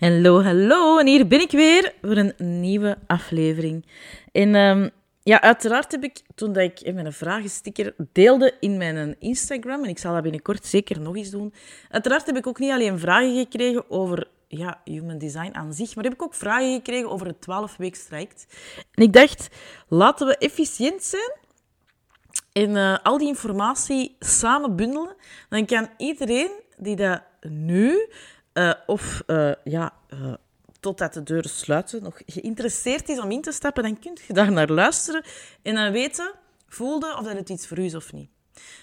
Hallo, hallo. En hier ben ik weer voor een nieuwe aflevering. En ehm, ja, uiteraard heb ik, toen dat ik mijn vragensticker deelde in mijn Instagram, en ik zal dat binnenkort zeker nog eens doen, uiteraard heb ik ook niet alleen vragen gekregen over ja, human design aan zich, maar heb ik ook vragen gekregen over het 12 week traject. En ik dacht, laten we efficiënt zijn en uh, al die informatie samen bundelen. Dan kan iedereen die dat nu uh, of uh, ja, uh, totdat de deuren sluiten, nog geïnteresseerd is om in te stappen, dan kun je daar naar luisteren en dan weten, voelde of dat het iets voor u is of niet.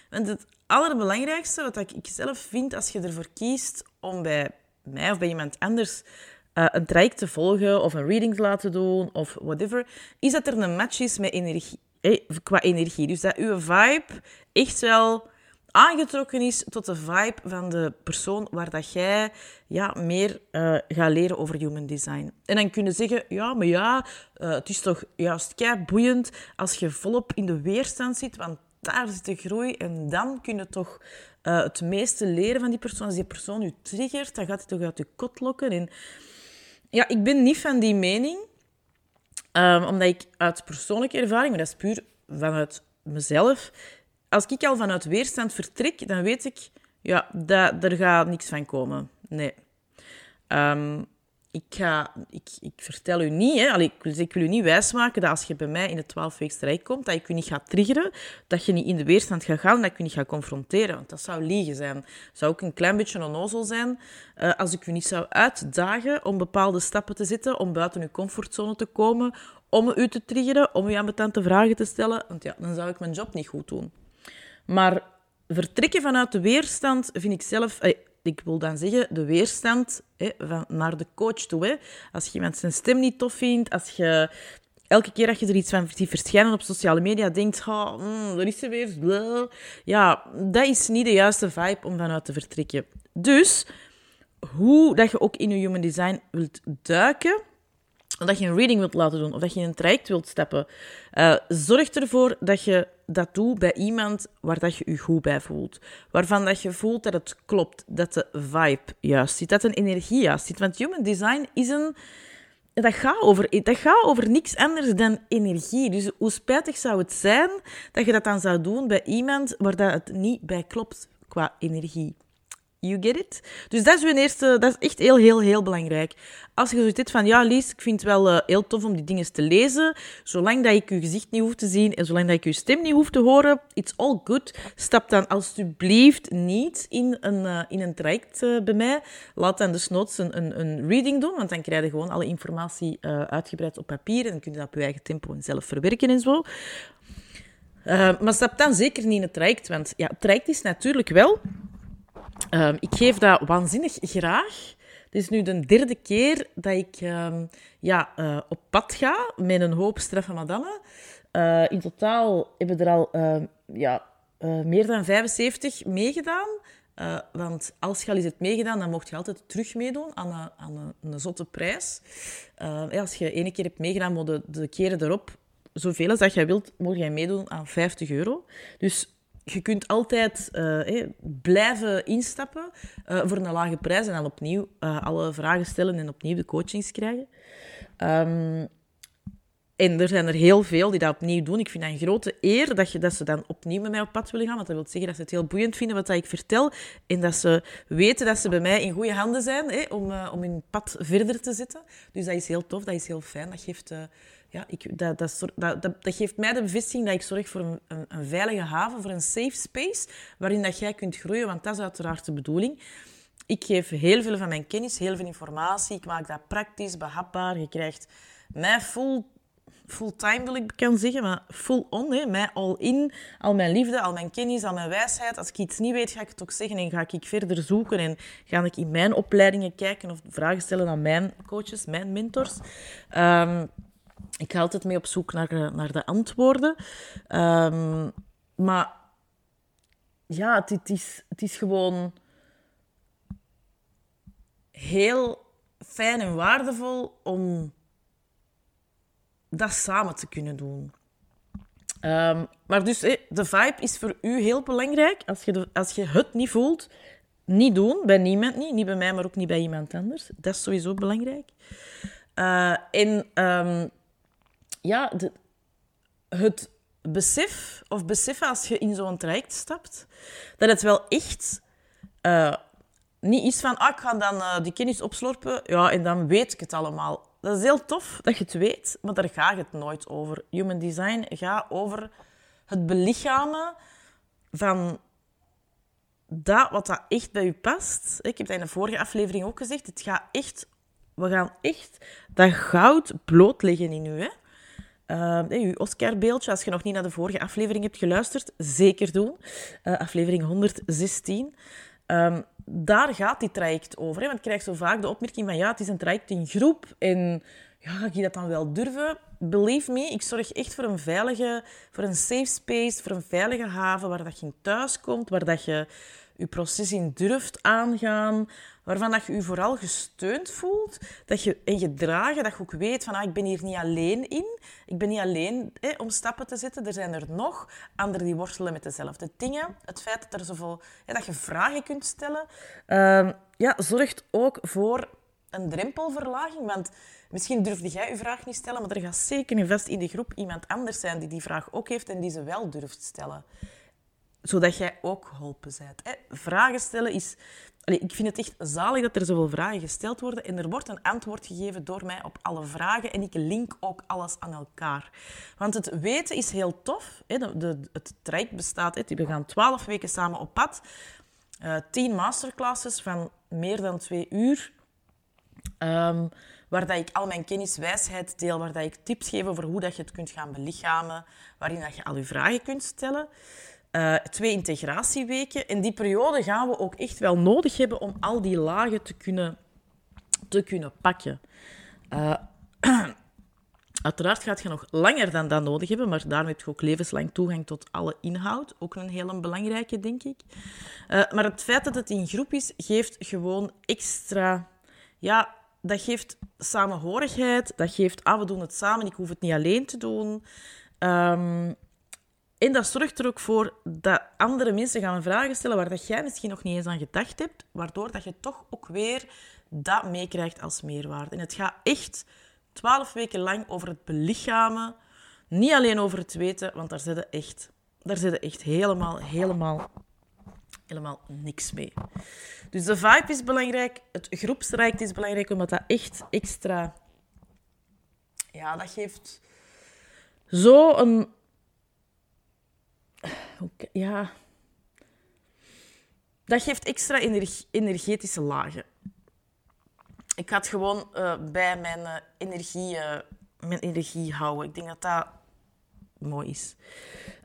Want het allerbelangrijkste, wat ik zelf vind als je ervoor kiest om bij mij of bij iemand anders een traject te volgen of een reading te laten doen of whatever, is dat er een match is met energie, eh, qua energie. Dus dat uw vibe echt wel aangetrokken is tot de vibe van de persoon waar dat jij ja, meer uh, gaat leren over human design. En dan kunnen zeggen, ja, maar ja, uh, het is toch juist kei boeiend als je volop in de weerstand zit, want daar zit de groei en dan kun je toch uh, het meeste leren van die persoon. Als die persoon je triggert, dan gaat hij toch uit je kot lokken. En ja, ik ben niet van die mening, um, omdat ik uit persoonlijke ervaring, maar dat is puur vanuit mezelf, als ik al vanuit weerstand vertrek, dan weet ik, ja, dat, er gaat niks van komen. Nee. Um, ik, ga, ik, ik vertel u niet, hè, allee, ik, wil u niet wijsmaken dat als je bij mij in de 12 rijk komt, dat ik u niet ga triggeren, dat je niet in de weerstand gaat gaan, dat ik u niet ga confronteren. Want dat zou liegen zijn. Dat zou ook een klein beetje onnozel zijn uh, als ik u niet zou uitdagen om bepaalde stappen te zetten, om buiten uw comfortzone te komen, om u te triggeren, om u ambetante vragen te stellen. Want ja, dan zou ik mijn job niet goed doen. Maar vertrekken vanuit de weerstand vind ik zelf... Eh, ik wil dan zeggen, de weerstand van, naar de coach toe. Hè. Als je iemand zijn stem niet tof vindt, als je elke keer dat je er iets van ziet verschijnen op sociale media, denkt, oh, mm, er is er weer... Ja, dat is niet de juiste vibe om vanuit te vertrekken. Dus, hoe dat je ook in je human design wilt duiken dat je een reading wilt laten doen, of dat je een traject wilt stappen, uh, zorg ervoor dat je dat doet bij iemand waar dat je je goed bij voelt. Waarvan dat je voelt dat het klopt, dat de vibe juist zit, dat een energie juist zit. Want human design is een... Dat gaat, over, dat gaat over niks anders dan energie. Dus hoe spijtig zou het zijn dat je dat dan zou doen bij iemand waar dat het niet bij klopt qua energie. You get it? Dus dat is uw eerste, dat is echt heel, heel, heel belangrijk. Als je zoiets hebt van, ja Lies, ik vind het wel uh, heel tof om die dingen te lezen, zolang dat ik je gezicht niet hoef te zien en zolang dat ik je stem niet hoef te horen, it's all good. Stap dan alsjeblieft niet in een, uh, in een traject uh, bij mij. Laat dan een, een, een reading doen, want dan krijg je gewoon alle informatie uitgebreid op papier en dan kun je dat op je eigen tempo en zelf verwerken en zo. maar stap dan zeker niet in het traject, want ja, het traject is natuurlijk wel Um, ik geef dat waanzinnig graag. Het is nu de derde keer dat ik um, ja, uh, op pad ga met een hoop straffe madammen. Uh, in totaal hebben er al uh, ja, meer dan 75 meegedaan. want als je al eens hebt meegedaan, dan mocht je altijd terug meedoen aan een, aan een, zotte prijs. als je ene keer hebt meegedaan, moet de, de keren erop, zoveel als dat jij wilt, mag jij meedoen aan 50 euro. Dus je kunt altijd uh, blijven instappen uh, voor een lage prijs en dan opnieuw uh, alle vragen stellen en opnieuw de coachings krijgen. Um, en er zijn er heel veel die dat opnieuw doen. Ik vind dat een grote eer dat, je, dat ze dan opnieuw met mij op pad willen gaan. Want dat wil zeggen dat ze het heel boeiend vinden wat ik vertel. En dat ze weten dat ze bij mij in goede handen zijn om, om hun pad verder te zetten. Dus dat is heel tof, dat is heel fijn. Dat geeft ja, ik, dat, dat, dat, dat, geeft mij de bevestiging dat ik zorg voor een, een, een, veilige haven, voor een safe space, waarin dat jij kunt groeien, want dat is uiteraard de bedoeling. Ik geef heel veel van mijn kennis, heel veel informatie. Ik maak dat praktisch, behapbaar. Je krijgt mij full, fulltime, wil ik kan zeggen, maar full on. Hè. Mij all in. Al mijn liefde, al mijn kennis, al mijn wijsheid. Als ik iets niet weet, ga ik het ook zeggen en ga ik verder zoeken. En ga ik in mijn opleidingen kijken of vragen stellen aan mijn coaches, mijn mentors. Um, ik ga altijd mee op zoek naar, de, naar de antwoorden. Um, maar ja, het, is, het is gewoon heel fijn en waardevol om dat samen te kunnen doen. Um, maar dus, de vibe is voor u heel belangrijk. Als je, als je het niet voelt, niet doen, bij niemand niet. Niet bij mij, maar ook niet bij iemand anders. Dat is sowieso belangrijk. Uh, en um, ja, het besef, of beseffen als je in zo'n traject stapt, dat het wel echt uh, niet is van, ah, ik ga dan uh, die kennis opslorpen, ja, en dan weet ik het allemaal. Dat is heel tof dat je het weet, maar daar gaat het nooit over. Human design gaat over het belichamen van dat wat dat echt bij u past. Ik heb dat in de vorige aflevering ook gezegd. Het gaat echt, we gaan echt dat goud blootleggen in u. Hè? Uh, uw Oscar-beeldje, als je nog niet naar de vorige aflevering hebt geluisterd, zeker doen. Uh, aflevering 116. Um, ehm, daar gaat die traject over. Hè? Want ik krijg zo vaak de opmerking van ja, het is een traject in groep. En ja, ga ik dat dan wel durven? Believe me, ik zorg echt voor een veilige, voor een safe space, voor een veilige haven waar dat je thuis komt, waar dat je je proces in durft aangaan, waarvan dat je je vooral gesteund voelt, dat je en gedragen, dat je ook weet van ah, ik ben hier niet alleen in, ik ben niet alleen hè, om stappen te zetten, er zijn er nog anderen die worstelen met dezelfde dingen. Het feit dat, er zoveel, hè, dat je vragen kunt stellen, uh, ja, zorgt ook voor een drempelverlaging, want Misschien durfde jij je vraag niet stellen, maar er gaat zeker en vast in de groep iemand anders zijn die die vraag ook heeft en die ze wel durft stellen. Zodat jij ook geholpen bent. Vragen stellen is... ik vind het echt zalig dat er zoveel vragen gesteld worden en er wordt een antwoord gegeven door mij op alle vragen en ik link ook alles aan elkaar. Want het weten is heel tof. De, de, het traject bestaat... We gaan twaalf weken samen op pad. Uh, tien masterclasses van meer dan twee uur. Um, waar dat ik al mijn kennis, wijsheid deel, waar dat ik tips geef over hoe dat je het kunt gaan belichamen, waarin dat je al je vragen kunt stellen. Uh, twee integratieweken. In die periode gaan we ook echt wel nodig hebben om al die lagen te kunnen, te kunnen pakken. Uh, uiteraard gaat je nog langer dan dat nodig hebben, maar daarmee heb je ook levenslang toegang tot alle inhoud. Ook een hele belangrijke, denk ik. Uh, maar het feit dat het in groep is, geeft gewoon extra ja, dat geeft samenhorigheid. Dat geeft, ah, we doen het samen, ik hoef het niet alleen te doen. Um, en dat zorgt er ook voor dat andere mensen gaan vragen stellen waar dat jij misschien nog niet eens aan gedacht hebt, waardoor dat je toch ook weer dat meekrijgt als meerwaarde. En het gaat echt twaalf weken lang over het belichamen, niet alleen over het weten, want daar zitten echt, daar zitten echt helemaal, helemaal, helemaal niks mee. Dus de vibe is belangrijk, het groepsrijk is belangrijk, omdat dat echt extra... Ja, dat geeft zo een... Ja... Dat geeft extra energetische lagen. Ik ga het gewoon uh, bij mijn, uh, energie, uh, mijn energie houden. Ik denk dat dat mooi is.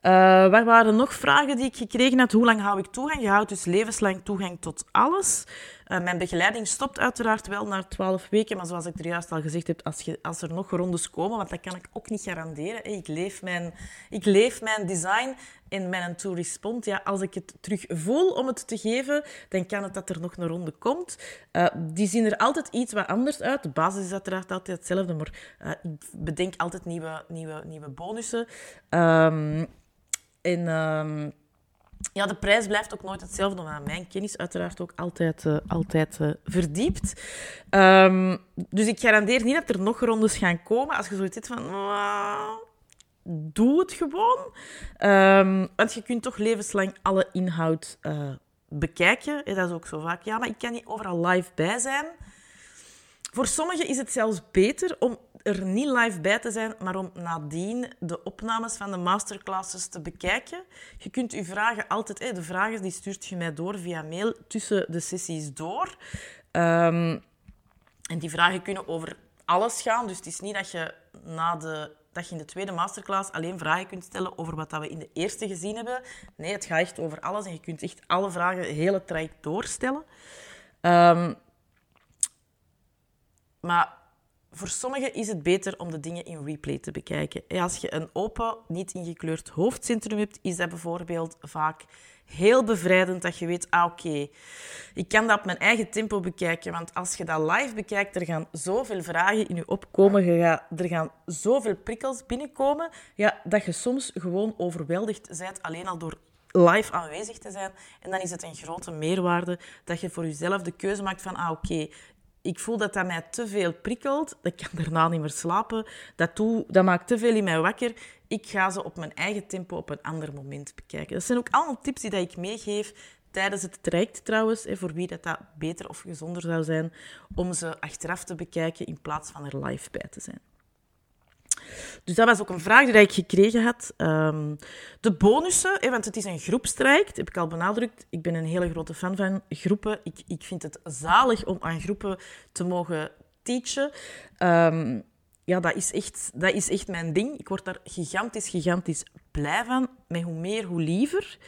Waar waren nog vragen die ik gekregen had? Hoe lang hou ik toegang? Je houdt dus levenslang toegang tot alles. Mijn begeleiding stopt uiteraard wel na 12 weken, maar zoals ik er juist al gezegd heb, als, je, als er nog rondes komen, want dat kan ik ook niet garanderen. Ik leef mijn, ik leef mijn design in mijn to respond. Ja, als ik het terug voel om het te geven, dan kan het dat er nog een ronde komt. Uh, die zien er altijd iets wat anders uit. De basis is uiteraard altijd hetzelfde, maar ik bedenk altijd nieuwe, nieuwe, nieuwe bonussen. Um, en ehm, ja, de prijs blijft ook nooit hetzelfde, omdat mijn kennis uiteraard ook altijd, uh, altijd verdiept. Um, dus ik garandeer niet dat er nog rondes gaan komen. Als je zoiets hebt van... doe het gewoon. Um, want je kunt toch levenslang alle inhoud uh, bekijken. Dat is ook zo vaak. Ja, maar ik kan niet overal live bij zijn. Voor sommigen is het zelfs beter om er niet live bij te zijn, maar om nadien de opnames van de masterclasses te bekijken. Je kunt je vragen altijd... de vragen die stuurt je mij door via mail tussen de sessies door. Um, en die vragen kunnen over alles gaan. Dus het is niet dat je, na de, dat je in de tweede masterclass alleen vragen kunt stellen over wat dat we in de eerste gezien hebben. Nee, het gaat echt over alles. En je kunt echt alle vragen het hele traject doorstellen. Um, maar voor sommigen is het beter om de dingen in replay te bekijken. Als je een open, niet ingekleurd hoofdcentrum hebt, is dat bijvoorbeeld vaak heel bevrijdend dat je weet, ah oké, ik kan dat op mijn eigen tempo bekijken. Want als je dat live bekijkt, er gaan zoveel vragen in je opkomen, er gaan zoveel prikkels binnenkomen, ja, dat je soms gewoon overweldigd bent alleen al door live aanwezig te zijn. En dan is het een grote meerwaarde dat je voor jezelf de keuze maakt van, ah oké, ik voel dat dat mij te veel prikkelt. Ik kan daarna niet meer slapen. Dat, doe, dat maakt te veel in mij wakker. Ik ga ze op mijn eigen tempo op een ander moment bekijken. Dat zijn ook allemaal tips die dat ik meegeef tijdens het traject trouwens, voor wie dat, dat beter of gezonder zou zijn, om ze achteraf te bekijken in plaats van er live bij te zijn. Dus dat was ook een vraag die ik gekregen had. Um, de bonussen, want het is een groepstraject, heb ik al benadrukt. Ik ben een hele grote fan van groepen. Ik, ik vind het zalig om aan groepen te mogen teachen. Um, ja, dat is, echt, dat is echt mijn ding. Ik word daar gigantisch, gigantisch blij van. Met hoe meer, hoe liever.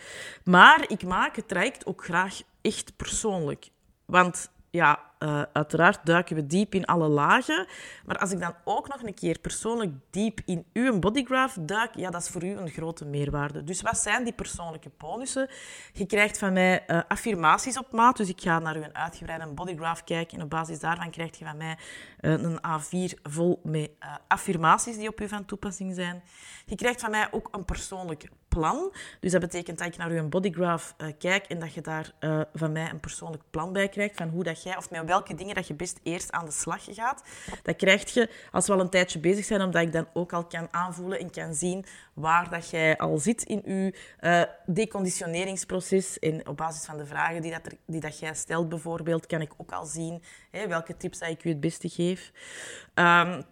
Maar ik maak het traject ook graag echt persoonlijk. Want ja, uh, uiteraard duiken we diep in alle lagen. Maar als ik dan ook nog een keer persoonlijk diep in uw bodygraph duik, ja, dat is voor u een grote meerwaarde. Dus wat zijn die persoonlijke bonussen? Je krijgt van mij uh, affirmaties op maat. Dus ik ga naar uw uitgebreide bodygraph kijken. En op basis daarvan krijg je van mij uh, een A4 vol met affirmaties die op u van toepassing zijn. Je krijgt van mij ook een persoonlijk plan. Dus dat betekent dat ik naar uw bodygraph kijk en dat je daar van mij een persoonlijk plan bij krijgt van hoe dat jij of welke dingen dat je best eerst aan de slag gaat. Dat krijg je als we al een tijdje bezig zijn, omdat ik dan ook al kan aanvoelen en kan zien waar dat jij al zit in je uh, deconditioneringsproces. En op basis van de vragen die, dat, die dat jij stelt bijvoorbeeld, kan ik ook al zien hè, welke tips dat ik u het beste geef. Um,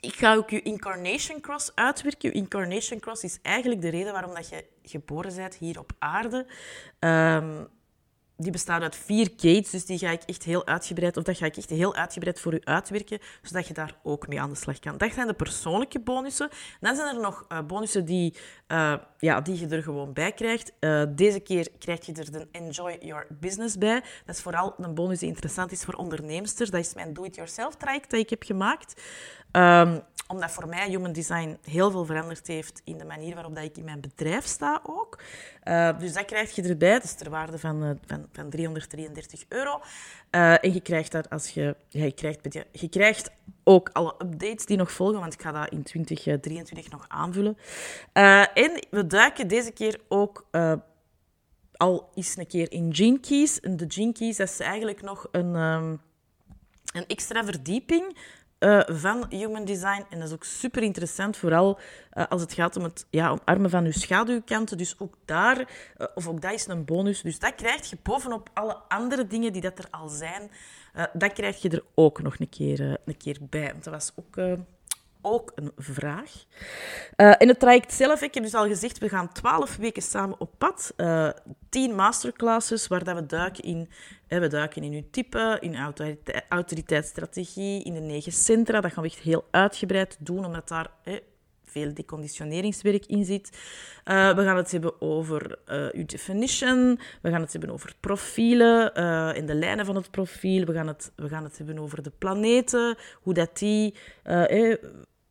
ik ga ook je incarnation cross uitwerken. Je incarnation cross is eigenlijk de reden waarom dat je geboren bent hier op aarde. Um, die bestaat uit vier gates, dus die ga ik echt heel uitgebreid, of dat ga ik echt heel uitgebreid voor u uitwerken, zodat je daar ook mee aan de slag kan. Dat zijn de persoonlijke bonussen. Dan zijn er nog uh, bonussen die, uh, ja, die je er gewoon bij krijgt. Uh, deze keer krijg je er de Enjoy Your Business bij. Dat is vooral een bonus die interessant is voor ondernemers. Dat is mijn do-it-yourself traject dat ik heb gemaakt. Um, omdat voor mij human design heel veel veranderd heeft in de manier waarop dat ik in mijn bedrijf sta ook. Uh, dus dat krijg je erbij. Dat is ter waarde van, uh, van, van 333 euro. Uh, en je krijgt dat als je... Ja, je, krijgt, je krijgt ook alle updates die nog volgen, want ik ga dat in 2023 nog aanvullen. en we duiken deze keer ook al eens een keer in Gene. En de Gene Keys, dat is eigenlijk nog een... Um, een extra verdieping uh, van human design. En dat is ook super interessant, vooral uh, als het gaat om het ja, omarmen van je schaduwkanten. Dus ook daar, uh, of ook dat is een bonus. Dus dat krijg je bovenop alle andere dingen die dat er al zijn. dat krijg je er ook nog een keer, een keer bij. Want dat was ook ook een vraag. Uh, in het traject zelf, ik heb dus al gezegd, we gaan twaalf weken samen op pad. Uh, tien masterclasses waar dat we duiken in, we duiken in uw type, in autorite autoriteitsstrategie, in de negen centra. Dat gaan we echt heel uitgebreid doen, omdat daar veel deconditioneringswerk in zit. Uh, we gaan het hebben over uw definition. We gaan het hebben over profielen in de lijnen van het profiel. We gaan het, we gaan het hebben over de planeten, hoe dat die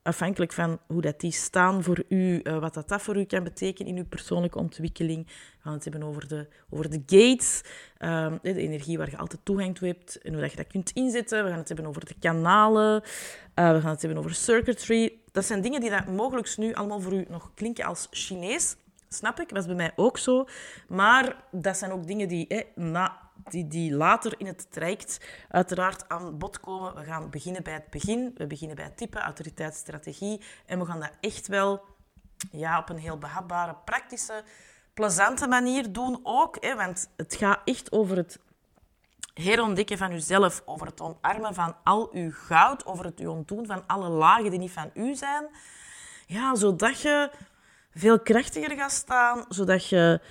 afhankelijk van hoe dat die staan voor u, wat dat, dat voor u kan betekenen in uw persoonlijke ontwikkeling. We gaan het hebben over de, over de gates, uh, de energie waar je altijd toegang toe hebt en hoe dat je dat kunt inzetten. We gaan het hebben over de kanalen. We gaan het hebben over circuitry. Dat zijn dingen die dat mogelijk nu allemaal voor u nog klinken als Chinees. Snap ik, is bij mij ook zo. Maar dat zijn ook dingen die na die, die later in het traject uiteraard aan bod komen. We gaan beginnen bij het begin. We beginnen bij het type, autoriteitsstrategie. En we gaan dat echt wel ja, op een heel behapbare, praktische, plezante manier doen ook. Want het gaat echt over het herontdekken van uzelf, over het omarmen van al uw goud, over het ontdoen van alle lagen die niet van u zijn. Ja, zodat je veel krachtiger gaat staan, zodat je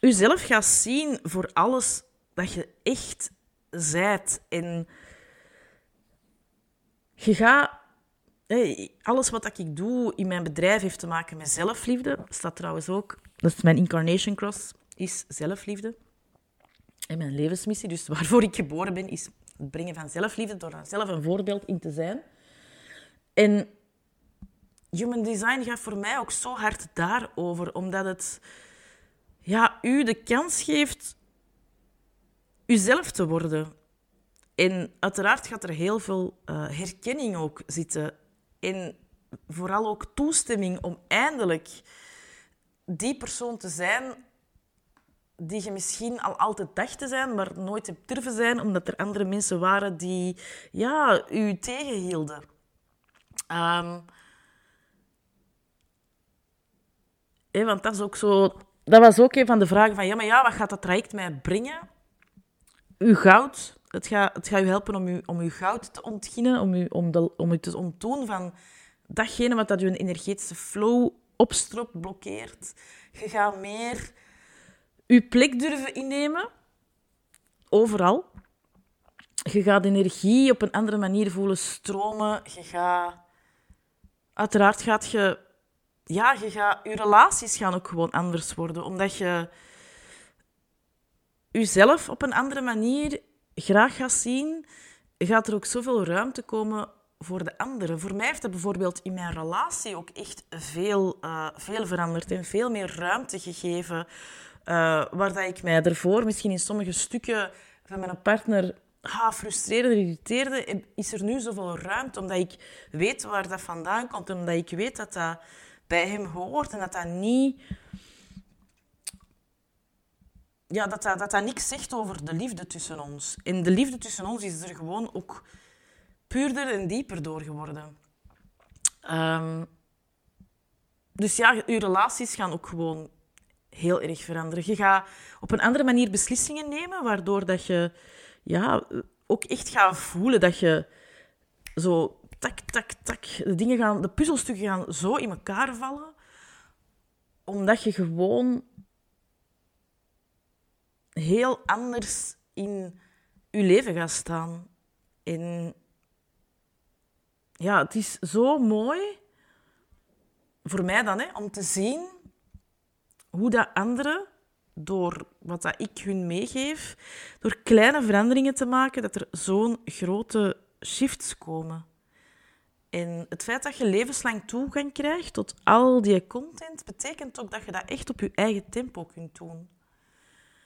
jezelf gaat zien voor alles dat je echt zijt. En je gaat... alles wat ik doe in mijn bedrijf heeft te maken met zelfliefde. Staat trouwens ook... Dat is mijn incarnation cross, is zelfliefde. En mijn levensmissie, dus waarvoor ik geboren ben, is het brengen van zelfliefde door zelf een voorbeeld in te zijn. En human design gaat voor mij ook zo hard daarover, omdat het ja, u de kans geeft uzelf te worden. En uiteraard gaat er heel veel uh, herkenning ook zitten. En vooral ook toestemming om eindelijk die persoon te zijn die je misschien al altijd dacht te zijn, maar nooit hebt durven zijn, omdat er andere mensen waren die ja, u tegenhielden. Um, want dat is ook zo... Dat was ook een van de vragen van, ja, maar ja, wat gaat dat traject mij brengen? Uw goud. Het gaat, het gaat u helpen om, u, om uw goud te ontginnen, om u, om, de, om u te ontdoen van datgene wat dat uw energetische flow opstropt, blokkeert. Je gaat meer je plek durven innemen, overal. Je gaat energie op een andere manier voelen stromen. Je gaat... Uiteraard gaat je... Ja, je, gaat... je relaties gaan ook gewoon anders worden, omdat je jezelf op een andere manier graag gaat zien, gaat er ook zoveel ruimte komen voor de anderen. Voor mij heeft dat bijvoorbeeld in mijn relatie ook echt veel, uh, veel veranderd en veel meer ruimte gegeven uh, waar dat ik mij ervoor misschien in sommige stukken van mijn partner ah, frustreerde, irriteerde, is er nu zoveel ruimte, omdat ik weet waar dat vandaan komt omdat ik weet dat dat bij hem hoort en dat dat niet... Ja, dat dat, dat dat niks zegt over de liefde tussen ons. En de liefde tussen ons is er gewoon ook puurder en dieper door geworden. Um, dus ja, uw relaties gaan ook gewoon heel erg veranderen. Je gaat op een andere manier beslissingen nemen, waardoor dat je ja, ook echt gaat voelen dat je zo tak, tak, tak, de, dingen gaan, de puzzelstukken gaan zo in elkaar vallen, omdat je gewoon heel anders in je leven gaat staan. En ja, het is zo mooi voor mij dan, hè, om te zien hoe dat anderen, door wat dat ik hun meegeef, door kleine veranderingen te maken, dat er zo'n grote shifts komen. En het feit dat je levenslang toegang krijgt tot al die content, betekent ook dat je dat echt op je eigen tempo kunt doen.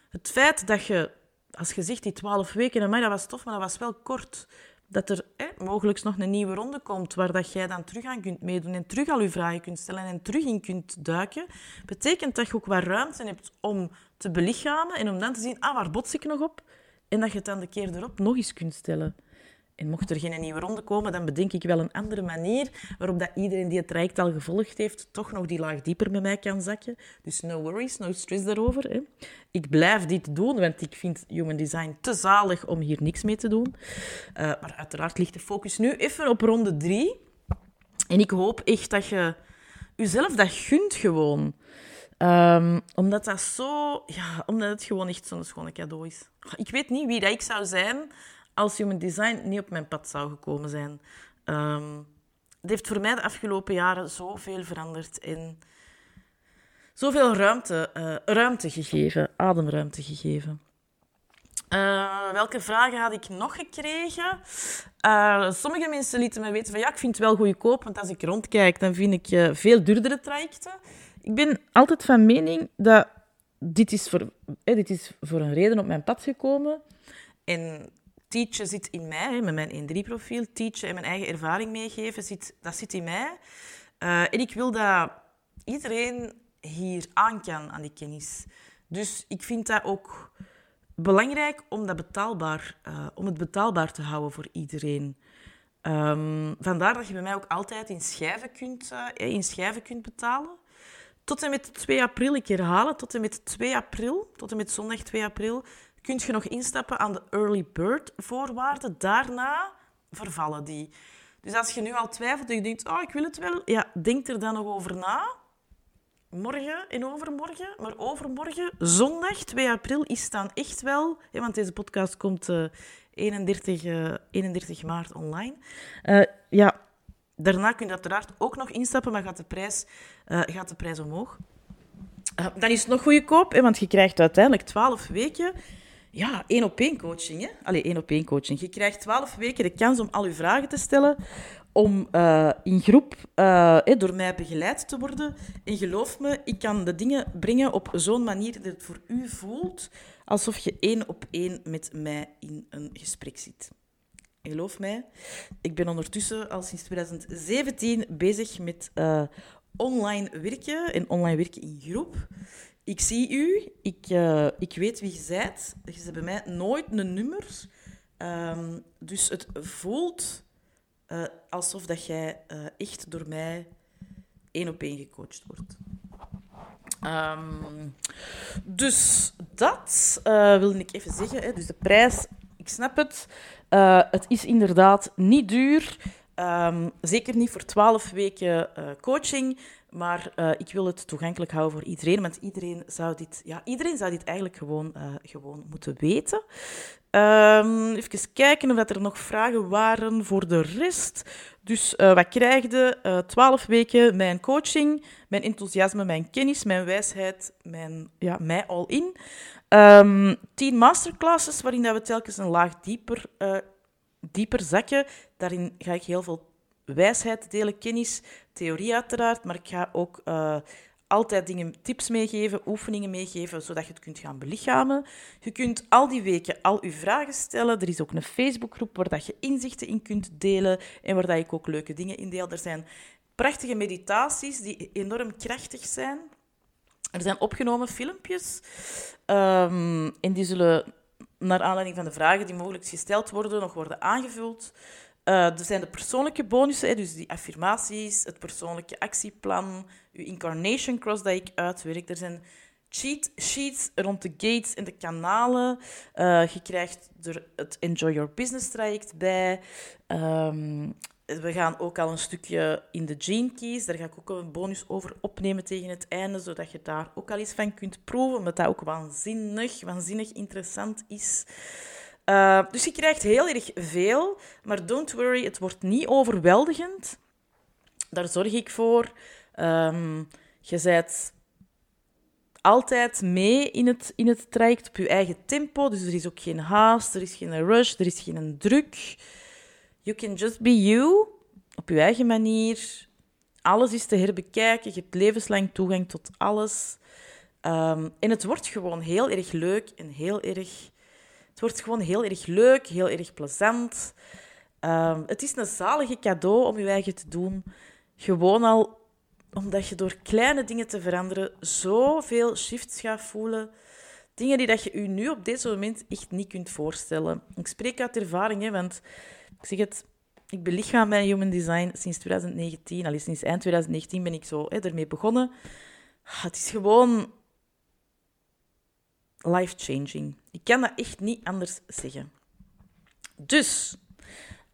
Het feit dat je, als je zegt die twaalf weken, dat was tof, maar dat was wel kort dat er eh, mogelijk nog een nieuwe ronde komt waar dat jij dan terug aan kunt meedoen en terug al je vragen kunt stellen en terug in kunt duiken, betekent dat je ook wat ruimte hebt om te belichamen en om dan te zien, ah, waar bots ik nog op? En dat je het dan de keer erop nog eens kunt stellen. En mocht er geen nieuwe ronde komen, dan bedenk ik wel een andere manier waarop dat iedereen die het traject al gevolgd heeft, toch nog die laag dieper met mij kan zakken. Dus no worries, no stress daarover. Hè. Ik blijf dit doen, want ik vind human design te zalig om hier niks mee te doen. Uh, maar uiteraard ligt de focus nu even op ronde drie. En ik hoop echt dat je jezelf dat gunt gewoon. Um, omdat dat zo... Ja, omdat het gewoon echt zo'n schone cadeau is. Ik weet niet wie dat ik zou zijn als human design niet op mijn pad zou gekomen zijn. Um, het heeft voor mij de afgelopen jaren zoveel veranderd en zoveel ruimte, uh, ruimte gegeven, ademruimte gegeven. Uh, welke vragen had ik nog gekregen? Uh, sommige mensen lieten me weten van ja, ik vind het wel goedkoop, want als ik rondkijk, dan vind ik veel duurdere trajecten. Ik ben altijd van mening dat dit is voor, dit is voor een reden op mijn pad gekomen. En teachen zit in mij, met mijn 1-3-profiel. Teachen en mijn eigen ervaring meegeven, zit, dat zit in mij. Uh, en ik wil dat iedereen hier aan kan, aan die kennis. Dus ik vind dat ook belangrijk om, dat betaalbaar, uh, om het betaalbaar te houden voor iedereen. Um, vandaar dat je bij mij ook altijd in schijven kunt, uh, in schijven kunt betalen. Tot en met 2 april, ik herhaal tot en met 2 april, tot en met zondag 2 april, kun je nog instappen aan de early bird voorwaarden. Daarna vervallen die. Dus als je nu al twijfelt en je denkt, oh, ik wil het wel, ja, denk er dan nog over na. Morgen en overmorgen, maar overmorgen, zondag 2 april, is dan echt wel, want deze podcast komt uh, 31, uh, 31 maart online. Uh, ja, daarna kun je uiteraard ook nog instappen, maar gaat de prijs, gaat de prijs omhoog. Dan is het nog goedkoop, hè, want je krijgt uiteindelijk 12 weken ja, één op één coaching. Hè? Allee, één op één coaching. Je krijgt twaalf weken de kans om al je vragen te stellen, om uh, in groep uh, door mij begeleid te worden. En geloof me, ik kan de dingen brengen op zo'n manier dat het voor u voelt alsof je één op één met mij in een gesprek zit. En geloof mij, ik ben ondertussen al sinds 2017 bezig met uh, online werken en online werken in groep. Ik zie u, ik, uh, ik weet wie je bent. Je hebt bij mij nooit een nummer. Um, dus het voelt uh, alsof dat jij uh, echt door mij één op één gecoacht wordt. Um, dus dat wilde ik even zeggen. Hè. Dus de prijs, ik snap het. het is inderdaad niet duur. Um, zeker niet voor 12 weken coaching. Maar uh, ik wil het toegankelijk houden voor iedereen, want iedereen zou dit, ja, iedereen zou dit eigenlijk gewoon, uh, gewoon moeten weten. Um, even kijken of er nog vragen waren voor de rest. Dus uh, wat krijg je? 12 weken mijn coaching, mijn enthousiasme, mijn kennis, mijn wijsheid, mijn, ja, mij all in. Um, 10 masterclasses waarin dat we telkens een laag dieper, dieper zakken. Daarin ga ik heel veel wijsheid delen, kennis, theorie uiteraard, maar ik ga ook uh, altijd dingen, tips meegeven, oefeningen meegeven, zodat je het kunt gaan belichamen. Je kunt al die weken al je vragen stellen. Er is ook een Facebookgroep waar dat je inzichten in kunt delen en waar dat ik ook leuke dingen in deel. Er zijn prachtige meditaties die enorm krachtig zijn. Er zijn opgenomen filmpjes um, en die zullen naar aanleiding van de vragen die mogelijk gesteld worden nog worden aangevuld. Uh, er zijn de persoonlijke bonussen, dus die affirmaties, het persoonlijke actieplan, je incarnation cross dat ik uitwerk. Er zijn cheat sheets rond de gates en de kanalen. Uh, je krijgt er het Enjoy Your Business traject bij. Um, we gaan ook al een stukje in de Gene Keys. Daar ga ik ook een bonus over opnemen tegen het einde, zodat je daar ook al eens van kunt proeven, omdat dat ook waanzinnig, waanzinnig interessant is. Uh, dus je krijgt heel erg veel, maar don't worry, het wordt niet overweldigend. Daar zorg ik voor. Um, je bent altijd mee in het, in het traject op je eigen tempo, dus er is ook geen haast, er is geen rush, er is geen druk. You can just be you, op je eigen manier. Alles is te herbekijken, je hebt levenslang toegang tot alles. Um, en het wordt gewoon heel erg leuk en heel erg het wordt gewoon heel erg leuk, heel erg plezant. Um, het is een zalige cadeau om je eigen te doen. Gewoon al omdat je door kleine dingen te veranderen zoveel shifts gaat voelen. Dingen die dat je je nu op dit moment echt niet kunt voorstellen. Ik spreek uit ervaring, hè, want ik zeg het, ik belichaam mijn human design sinds 2019. Al sinds eind 2019 ben ik zo hè, ermee begonnen. Het is gewoon life-changing. Ik kan dat echt niet anders zeggen. Dus,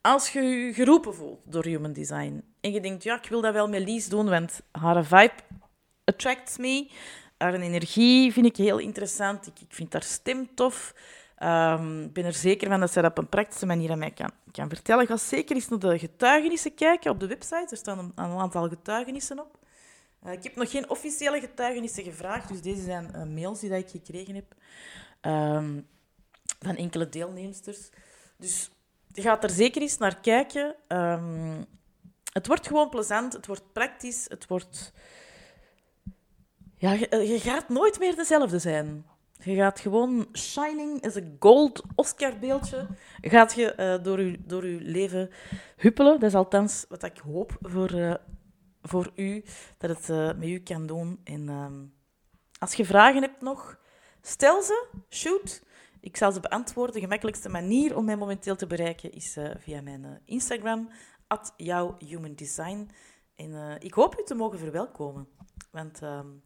als je je geroepen voelt door Human Design en je denkt, ja, ik wil dat wel met Lies doen, want haar vibe attracts me. Haar energie vind ik heel interessant. Ik, ik vind haar stem tof. Ehm, ik ben er zeker van dat ze dat op een praktische manier aan mij kan, kan vertellen. Ga zeker eens naar de getuigenissen kijken op de website. Er staan een aantal getuigenissen op. Uh, ik heb nog geen officiële getuigenissen gevraagd, dus deze zijn uh, mails die dat ik gekregen heb um, van enkele deelnemsters. Dus je gaat er zeker eens naar kijken. Um, het wordt gewoon plezant, het wordt praktisch, het wordt... Ja, je, je gaat nooit meer dezelfde zijn. Je gaat gewoon shining as a gold Oscar-beeldje. Gaat je door, je, door je leven huppelen. Dat is althans wat ik hoop voor, voor u, dat het uh, met u kan doen. En ehm, als je vragen hebt nog, stel ze, shoot. Ik zal ze beantwoorden. De gemakkelijkste manier om mij momenteel te bereiken is uh, via mijn uh, Instagram, at jouw human design. En ik hoop u te mogen verwelkomen. Want um,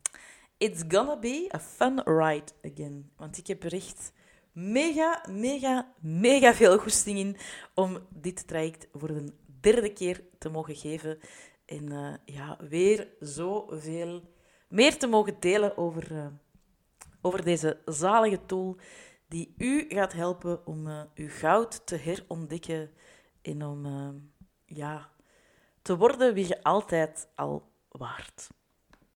it's gonna be a fun ride again. Want ik heb er echt mega, mega, mega veel goesting in om dit traject voor de derde keer te mogen geven. En uh, ja, weer zoveel meer te mogen delen over, uh, over deze zalige tool die u gaat helpen om uh, uw goud te herontdekken en om ja, te worden wie je altijd al waard.